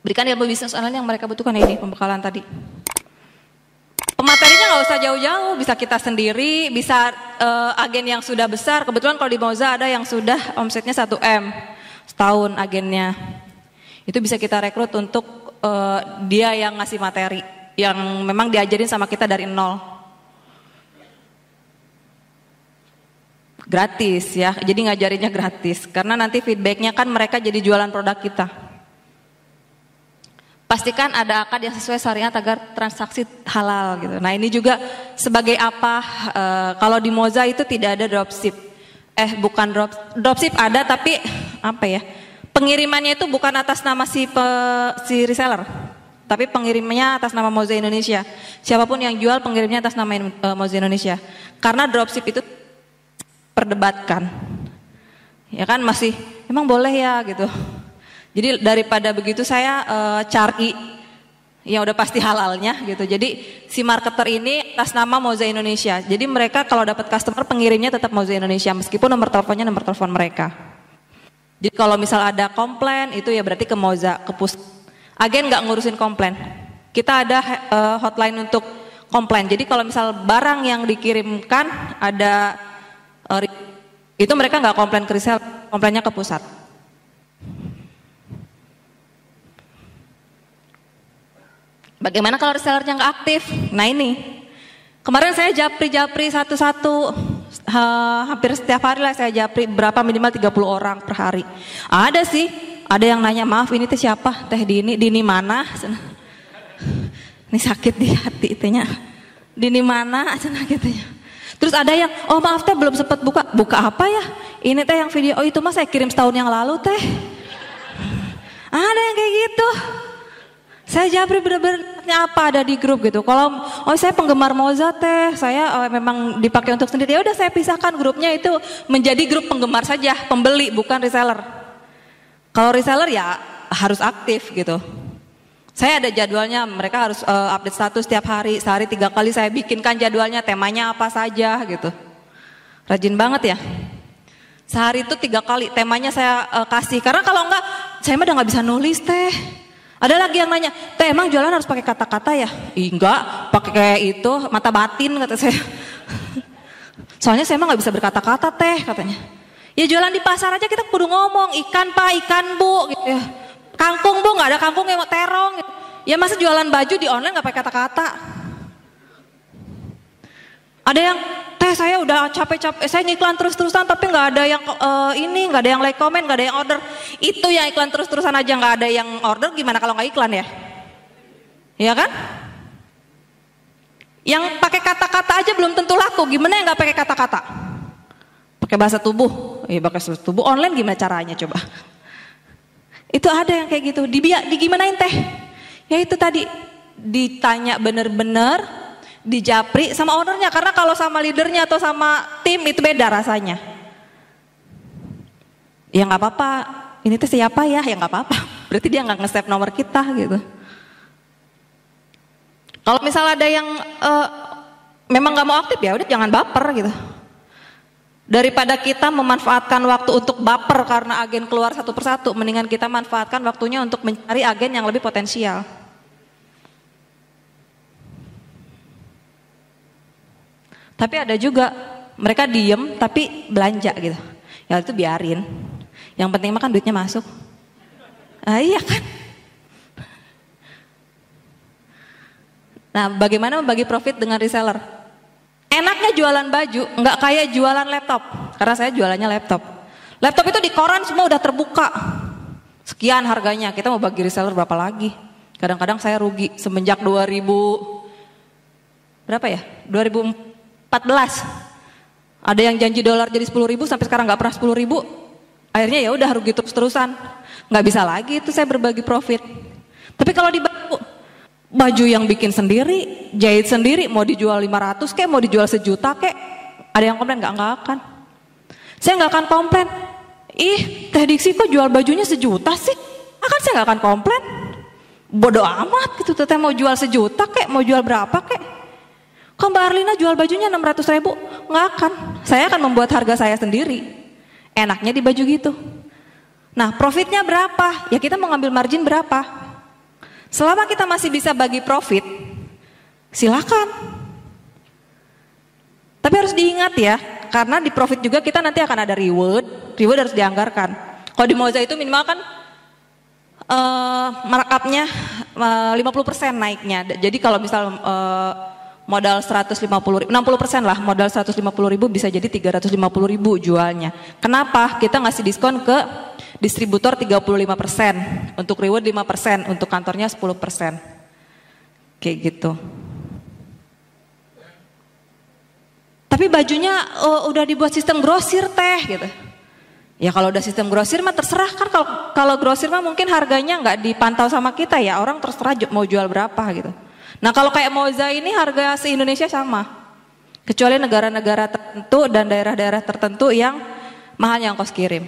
Berikan ilmu bisnis online yang mereka butuhkan ini pembekalan tadi. Pematerinya nggak usah jauh-jauh, bisa kita sendiri, bisa uh, agen yang sudah besar. Kebetulan kalau di Moza ada yang sudah omsetnya 1 m setahun agennya. Itu bisa kita rekrut untuk uh, dia yang ngasih materi, yang memang diajarin sama kita dari nol. Gratis ya, jadi ngajarinnya gratis. Karena nanti feedbacknya kan mereka jadi jualan produk kita. Pastikan ada akad yang sesuai syariat agar transaksi halal gitu. Nah ini juga sebagai apa? E, kalau di Moza itu tidak ada dropship. Eh bukan drop dropship ada tapi apa ya? Pengirimannya itu bukan atas nama si pe, si reseller, tapi pengirimnya atas nama Moza Indonesia. Siapa pun yang jual pengirimnya atas nama e, Moza Indonesia. Karena dropship itu perdebatkan. Ya kan masih emang boleh ya gitu. Jadi daripada begitu saya uh, cari yang udah pasti halalnya gitu. Jadi si marketer ini atas nama Moza Indonesia. Jadi mereka kalau dapat customer pengirimnya tetap Moza Indonesia meskipun nomor teleponnya nomor telepon mereka. Jadi kalau misal ada komplain itu ya berarti ke Moza, ke pus. Agen nggak ngurusin komplain. Kita ada uh, hotline untuk komplain. Jadi kalau misal barang yang dikirimkan ada uh, itu mereka nggak komplain ke resell, komplainnya ke pusat. Bagaimana kalau resellernya nggak aktif? Nah ini, kemarin saya japri-japri satu-satu, uh, hampir setiap hari lah saya japri berapa minimal 30 orang per hari. Ada sih, ada yang nanya maaf ini teh siapa? Teh Dini, Dini mana? Ini sakit di hati itunya. Dini mana? Cina gitu ya. Terus ada yang, oh maaf teh belum sempat buka. Buka apa ya? Ini teh yang video, oh itu mah saya kirim setahun yang lalu teh. Ada yang kayak gitu. Saya japri benar-benar apa ada di grup gitu. Kalau oh saya penggemar Moza teh, saya oh, memang dipakai untuk sendiri. Ya udah saya pisahkan grupnya itu menjadi grup penggemar saja, pembeli bukan reseller. Kalau reseller ya harus aktif gitu. Saya ada jadwalnya, mereka harus uh, update status setiap hari, sehari tiga kali saya bikinkan jadwalnya, temanya apa saja gitu. Rajin banget ya. Sehari itu tiga kali temanya saya uh, kasih, karena kalau enggak, saya mah udah nggak bisa nulis teh. Ada lagi yang nanya, teh emang jualan harus pakai kata-kata ya? Enggak, pakai itu mata batin kata saya. Soalnya saya emang nggak bisa berkata-kata teh katanya. Ya jualan di pasar aja kita kudu ngomong ikan pak, ikan bu, gitu ya. Kangkung bu, nggak ada kangkung yang mau terong. Gitu. Ya masa jualan baju di online nggak pakai kata-kata? Ada yang teh saya udah capek-capek, saya ngiklan terus-terusan tapi nggak ada yang uh, ini, nggak ada yang like comment, nggak ada yang order. Itu yang iklan terus-terusan aja nggak ada yang order, gimana kalau nggak iklan ya? Iya kan? Yang pakai kata-kata aja belum tentu laku, gimana yang nggak pakai kata-kata? Pakai bahasa tubuh, iya pakai bahasa tubuh online gimana caranya coba? Itu ada yang kayak gitu, di, di gimanain teh? Ya itu tadi ditanya bener-bener di japri sama ownernya karena kalau sama leadernya atau sama tim itu beda rasanya. Ya nggak apa-apa, ini tuh siapa ya? Ya nggak apa-apa. Berarti dia nggak nge-save nomor kita gitu. Kalau misal ada yang uh, memang nggak mau aktif ya udah jangan baper gitu. Daripada kita memanfaatkan waktu untuk baper karena agen keluar satu persatu, mendingan kita manfaatkan waktunya untuk mencari agen yang lebih potensial. Tapi ada juga mereka diem tapi belanja gitu. Ya itu biarin. Yang penting makan duitnya masuk. Ah, iya kan? Nah, bagaimana membagi profit dengan reseller? Enaknya jualan baju, nggak kayak jualan laptop. Karena saya jualannya laptop. Laptop itu di koran semua udah terbuka. Sekian harganya, kita mau bagi reseller berapa lagi? Kadang-kadang saya rugi semenjak 2000 berapa ya? 2004 14. Ada yang janji dolar jadi 10 ribu sampai sekarang nggak pernah 10 ribu. Akhirnya ya udah rugi terus terusan. Nggak bisa lagi itu saya berbagi profit. Tapi kalau di baju, baju yang bikin sendiri, jahit sendiri, mau dijual 500 kek, mau dijual sejuta kek, ada yang komplain nggak nggak akan. Saya nggak akan komplain. Ih, Teh Diksi kok jual bajunya sejuta sih? Akan saya nggak akan komplain. Bodoh amat gitu, teteh mau jual sejuta kek, mau jual berapa kek. Kok Mbak Arlina jual bajunya 600 ribu? Nggak akan. Saya akan membuat harga saya sendiri. Enaknya di baju gitu. Nah profitnya berapa? Ya kita mau ngambil margin berapa? Selama kita masih bisa bagi profit, silakan. Tapi harus diingat ya, karena di profit juga kita nanti akan ada reward, reward harus dianggarkan. Kalau di Moza itu minimal kan uh, markupnya uh, 50% naiknya. Jadi kalau misal uh, modal 150 ribu, 60 persen lah modal 150 ribu bisa jadi 350 ribu jualnya. Kenapa? Kita ngasih diskon ke distributor 35 persen, untuk reward 5 persen, untuk kantornya 10 persen. Kayak gitu. Tapi bajunya uh, udah dibuat sistem grosir teh gitu. Ya kalau udah sistem grosir mah terserah kan kalau kalau grosir mah mungkin harganya nggak dipantau sama kita ya orang terserah mau jual berapa gitu. Nah kalau kayak Moza ini harga se Indonesia sama, kecuali negara-negara tertentu dan daerah-daerah tertentu yang mahal yang kos kirim.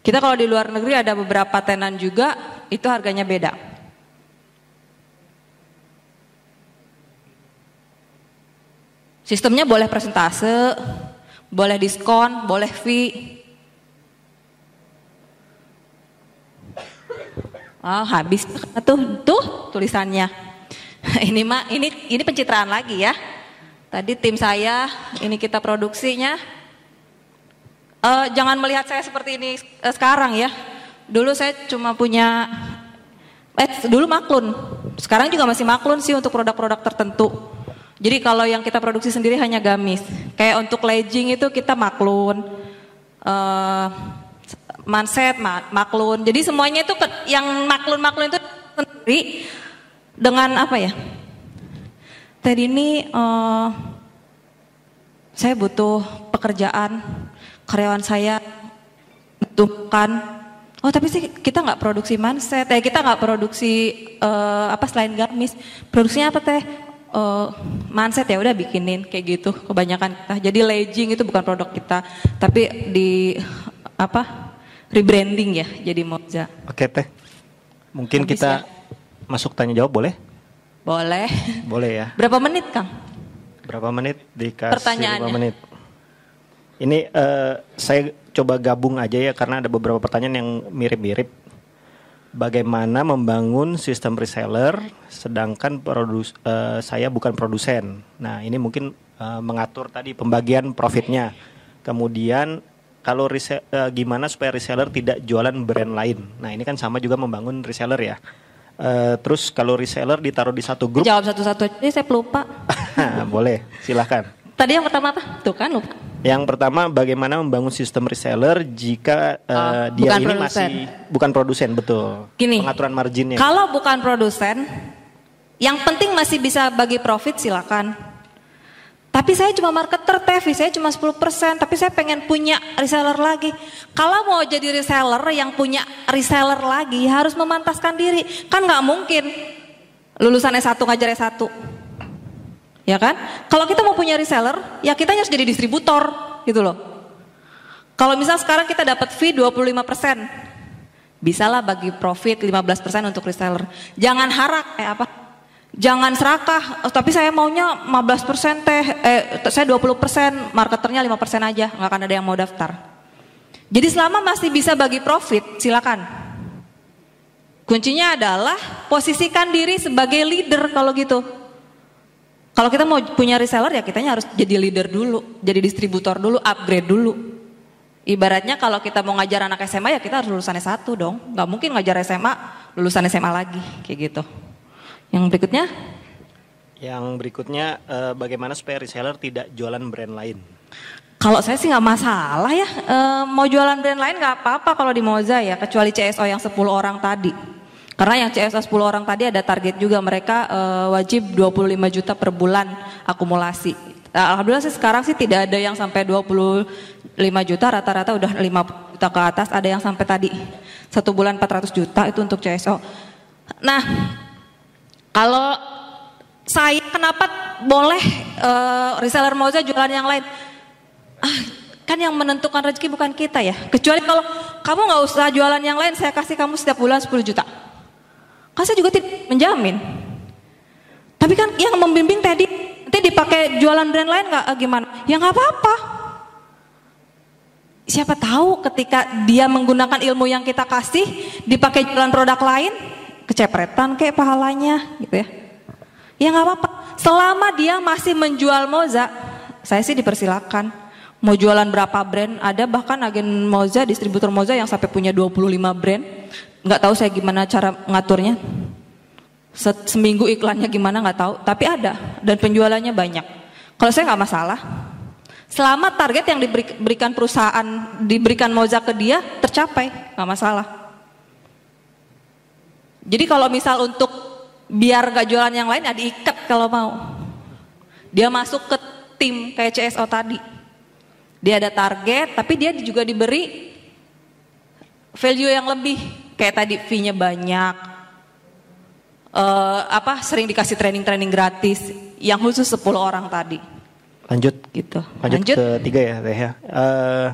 Kita kalau di luar negeri ada beberapa tenan juga itu harganya beda. Sistemnya boleh presentase, boleh diskon, boleh fee. Oh, habis tuh tuh tulisannya. ini mah ini ini pencitraan lagi ya. Tadi tim saya ini kita produksinya. Uh, jangan melihat saya seperti ini uh, sekarang ya. Dulu saya cuma punya eh dulu maklun. Sekarang juga masih maklun sih untuk produk-produk tertentu. Jadi kalau yang kita produksi sendiri hanya gamis. Kayak untuk legging itu kita maklun. Uh, manset, maklun. Jadi semuanya itu yang maklun-maklun itu sendiri dengan apa ya? Tadi ini uh, saya butuh pekerjaan, karyawan saya butuhkan. Oh tapi sih kita nggak produksi manset, eh kita nggak produksi uh, apa selain gamis. Produksinya apa teh? uh, manset ya udah bikinin kayak gitu kebanyakan kita. Jadi legging itu bukan produk kita, tapi di apa rebranding ya jadi Moza. Oke teh, mungkin Habis kita ya? Masuk tanya jawab boleh? Boleh. Boleh ya. Berapa menit Kang? Berapa menit dikasih Pertanyaannya. berapa menit? Ini uh, saya coba gabung aja ya karena ada beberapa pertanyaan yang mirip-mirip bagaimana membangun sistem reseller sedangkan produs, uh, saya bukan produsen. Nah, ini mungkin uh, mengatur tadi pembagian profitnya. Kemudian kalau rese, uh, gimana supaya reseller tidak jualan brand lain. Nah, ini kan sama juga membangun reseller ya. Uh, terus kalau reseller ditaruh di satu grup. Jawab satu-satu aja, saya pelupa. Boleh, silahkan. Tadi yang pertama apa? Tuh kan lupa. Yang pertama bagaimana membangun sistem reseller jika uh, dia ini produsen. masih bukan produsen betul. Gini, pengaturan marginnya. Kalau bukan produsen, yang penting masih bisa bagi profit silakan. Tapi saya cuma marketer TV, saya cuma 10%, tapi saya pengen punya reseller lagi. Kalau mau jadi reseller yang punya reseller lagi harus memantaskan diri. Kan nggak mungkin lulusan S1 ngajar S1 Ya kan? Kalau kita mau punya reseller, ya kita harus jadi distributor gitu loh. Kalau misal sekarang kita dapat fee 25%, bisalah bagi profit 15% untuk reseller. Jangan harap eh apa? Jangan serakah, tapi saya maunya 15% teh, eh saya 20%, marketernya 5% aja, nggak akan ada yang mau daftar. Jadi selama masih bisa bagi profit, silakan. Kuncinya adalah posisikan diri sebagai leader kalau gitu. Kalau kita mau punya reseller ya kitanya harus jadi leader dulu, jadi distributor dulu, upgrade dulu. Ibaratnya kalau kita mau ngajar anak SMA ya kita harus lulusan S1 dong. Gak mungkin ngajar SMA, lulusan SMA lagi, kayak gitu. Yang berikutnya? Yang berikutnya eh, bagaimana supaya reseller tidak jualan brand lain? Kalau saya sih nggak masalah ya, e, mau jualan brand lain nggak apa-apa kalau di Moza ya, kecuali CSO yang 10 orang tadi. Karena yang CSA 10 orang tadi ada target juga mereka uh, wajib 25 juta per bulan akumulasi. Nah, Alhamdulillah sih sekarang sih tidak ada yang sampai 25 juta, rata-rata udah 5 juta ke atas, ada yang sampai tadi satu bulan 400 juta itu untuk CSO. Nah, kalau saya kenapa boleh uh, reseller Moza jualan yang lain? Ah, kan yang menentukan rezeki bukan kita ya. Kecuali kalau kamu nggak usah jualan yang lain, saya kasih kamu setiap bulan 10 juta. Kan saya juga tidak menjamin. Tapi kan yang membimbing tadi nanti dipakai jualan brand lain nggak eh, gimana? Ya nggak apa-apa. Siapa tahu ketika dia menggunakan ilmu yang kita kasih dipakai jualan produk lain, kecepretan kayak pahalanya gitu ya. Ya nggak apa-apa. Selama dia masih menjual moza, saya sih dipersilakan. Mau jualan berapa brand, ada bahkan agen moza, distributor moza yang sampai punya 25 brand. Nggak tahu saya gimana cara ngaturnya. Seminggu iklannya gimana nggak tahu, tapi ada dan penjualannya banyak. Kalau saya nggak masalah. Selama target yang diberikan perusahaan, diberikan moza ke dia tercapai, nggak masalah. Jadi kalau misal untuk biar gak jualan yang lain, ada ikat kalau mau. Dia masuk ke tim kayak CSO tadi. Dia ada target, tapi dia juga diberi value yang lebih. Kayak tadi fee-nya banyak. Uh, apa sering dikasih training-training gratis yang khusus 10 orang tadi. Lanjut. Gitu. Lanjut, Lanjut. ke tiga ya Teh ya. Uh,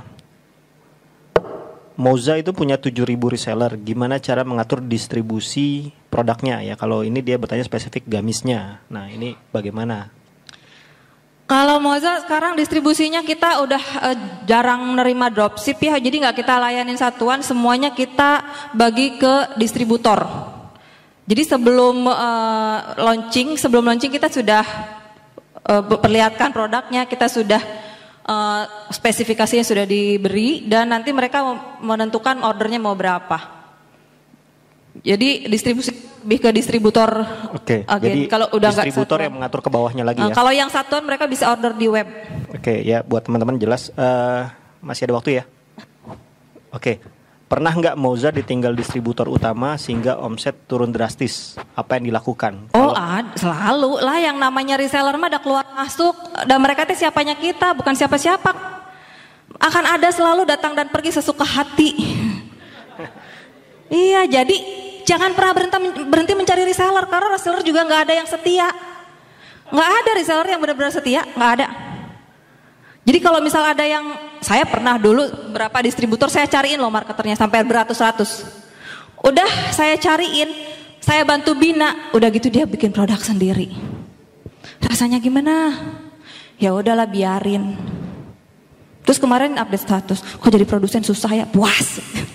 Moza itu punya 7000 reseller. Gimana cara mengatur distribusi produknya ya? Kalau ini dia bertanya spesifik gamisnya. Nah, ini bagaimana? Kalau Moza sekarang distribusinya kita udah uh, jarang nerima dropship ya, jadi nggak kita layanin satuan, semuanya kita bagi ke distributor. Jadi sebelum uh, launching, sebelum launching kita sudah uh, perlihatkan produknya, kita sudah uh, spesifikasinya sudah diberi dan nanti mereka menentukan ordernya mau berapa. Jadi distribusi lebih ke distributor. Oke. Okay, jadi kalau udah distributor yang mengatur ke bawahnya lagi uh, ya. Kalau yang satuan mereka bisa order di web. Oke, okay, ya buat teman-teman jelas uh, masih ada waktu ya. Oke. Okay. Pernah nggak Moza ditinggal distributor utama sehingga omset turun drastis? Apa yang dilakukan? Oh, ad, selalu lah yang namanya reseller mah ada keluar masuk dan mereka itu siapanya kita, bukan siapa-siapa. Akan ada selalu datang dan pergi sesuka hati. iya, jadi jangan pernah berhenti berhenti mencari reseller karena reseller juga nggak ada yang setia. Nggak ada reseller yang benar-benar setia, nggak ada. Jadi kalau misal ada yang saya pernah dulu berapa distributor saya cariin loh marketernya sampai beratus-ratus. Udah saya cariin, saya bantu bina, udah gitu dia bikin produk sendiri. Rasanya gimana? Ya udahlah biarin. Terus kemarin update status, kok jadi produsen susah ya? Puas.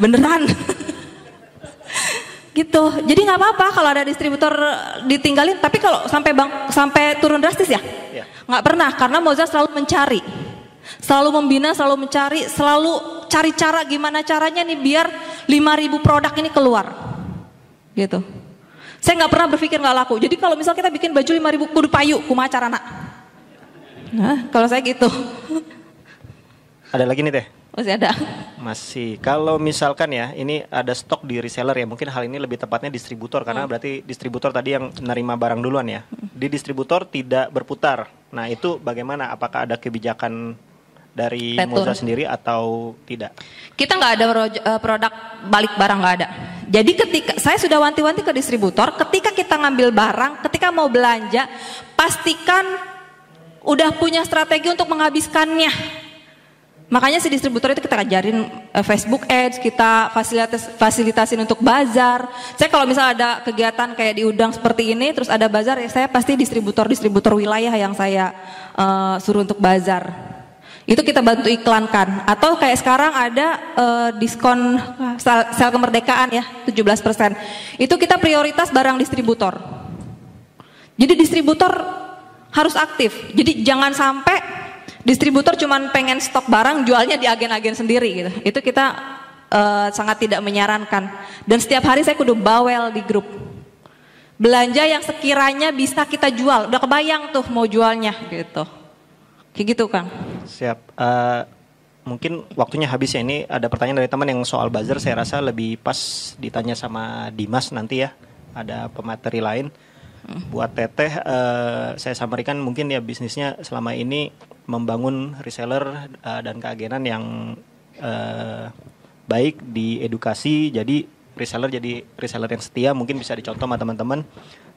Beneran gitu. Jadi nggak apa-apa kalau ada distributor ditinggalin. Tapi kalau sampai bang sampai turun drastis ya? Yeah. nggak pernah karena Moza selalu mencari. Selalu membina selalu mencari selalu cari cara gimana caranya nih biar 5000 produk ini keluar. Gitu. Saya nggak pernah berpikir nggak laku. Jadi kalau misal kita bikin baju 5000 kudu payu kumacar anak nah kalau saya gitu. Ada lagi nih teh masih ada. Masih. Kalau misalkan ya, ini ada stok di reseller ya, mungkin hal ini lebih tepatnya distributor karena hmm. berarti distributor tadi yang nerima barang duluan ya. Di distributor tidak berputar. Nah, itu bagaimana? Apakah ada kebijakan dari. Moza sendiri atau tidak? Kita nggak ada eh, produk balik barang nggak ada. Jadi ketika saya sudah wanti-wanti ke distributor, ketika kita ngambil barang, ketika mau belanja, pastikan udah punya strategi untuk menghabiskannya Makanya si distributor itu kita ajarin uh, Facebook Ads, kita fasilitas fasilitasin untuk bazar. Saya kalau misal ada kegiatan kayak di Udang seperti ini, terus ada bazar, ya saya pasti distributor-distributor wilayah yang saya uh, suruh untuk bazar. Itu kita bantu iklankan. Atau kayak sekarang ada uh, diskon sel, sel kemerdekaan ya, 17%. Itu kita prioritas barang distributor. Jadi distributor harus aktif. Jadi jangan sampai distributor cuma pengen stok barang jualnya di agen-agen sendiri gitu. Itu kita uh, sangat tidak menyarankan. Dan setiap hari saya kudu bawel di grup. Belanja yang sekiranya bisa kita jual. Udah kebayang tuh mau jualnya gitu. Kayak gitu Kang. Siap. Uh, mungkin waktunya habis ya ini ada pertanyaan dari teman yang soal buzzer saya rasa lebih pas ditanya sama Dimas nanti ya. Ada pemateri lain. Buat Teteh uh, saya sampaikan mungkin ya bisnisnya selama ini membangun reseller uh, dan keagenan yang uh, baik di edukasi jadi reseller jadi reseller yang setia mungkin bisa dicontoh sama teman-teman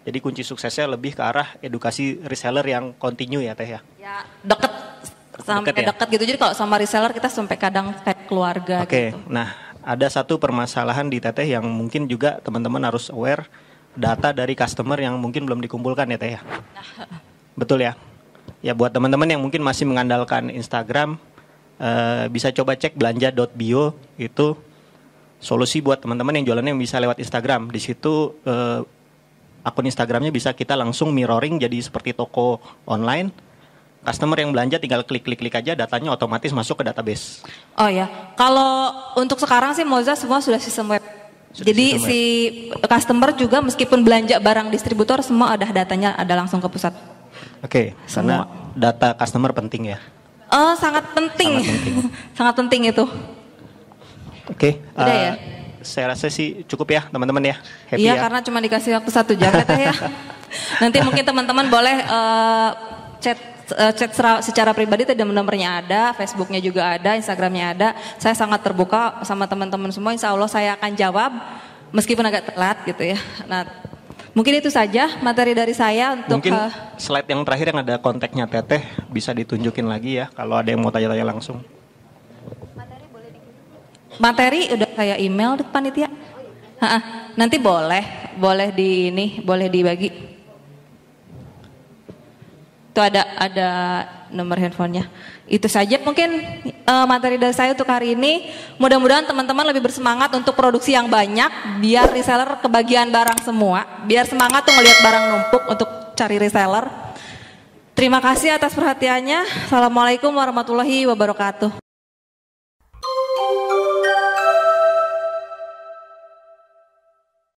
jadi kunci suksesnya lebih ke arah edukasi reseller yang kontinu ya teh ya ya deket sampai deket, ya? deket gitu jadi kalau sama reseller kita sampai kadang kayak keluarga oke okay. gitu. nah ada satu permasalahan di teteh yang mungkin juga teman-teman harus aware data dari customer yang mungkin belum dikumpulkan ya teh ya betul ya ya buat teman-teman yang mungkin masih mengandalkan Instagram uh, bisa coba cek belanja.bio itu solusi buat teman-teman yang jualannya bisa lewat Instagram. Di situ uh, akun Instagramnya bisa kita langsung mirroring jadi seperti toko online. Customer yang belanja tinggal klik-klik-klik aja, datanya otomatis masuk ke database. Oh ya, kalau untuk sekarang sih Moza semua sudah sistem web. Sudah jadi sistem si customer juga meskipun belanja barang distributor semua ada datanya ada langsung ke pusat. Oke, okay, karena data customer penting ya. Oh, sangat penting. Sangat penting, sangat penting itu. Oke. Okay, uh, ya? Saya rasa sih cukup ya teman-teman ya. Happy iya ya. karena cuma dikasih waktu satu jam ya ya. Nanti mungkin teman-teman boleh uh, chat chat secara pribadi tadi nomornya ada, Facebooknya juga ada, Instagramnya ada. Saya sangat terbuka sama teman-teman semua. Insya Allah saya akan jawab meskipun agak telat gitu ya. Nah mungkin itu saja materi dari saya untuk. Mungkin uh, slide yang terakhir yang ada kontaknya Teteh bisa ditunjukin lagi ya kalau ada yang mau tanya-tanya langsung. Materi udah saya email panitia. Ha nanti boleh, boleh di ini, boleh dibagi. Itu ada ada nomor handphonenya. Itu saja mungkin uh, materi dari saya untuk hari ini. Mudah-mudahan teman-teman lebih bersemangat untuk produksi yang banyak, biar reseller kebagian barang semua, biar semangat tuh ngelihat barang numpuk untuk cari reseller. Terima kasih atas perhatiannya. Assalamualaikum warahmatullahi wabarakatuh.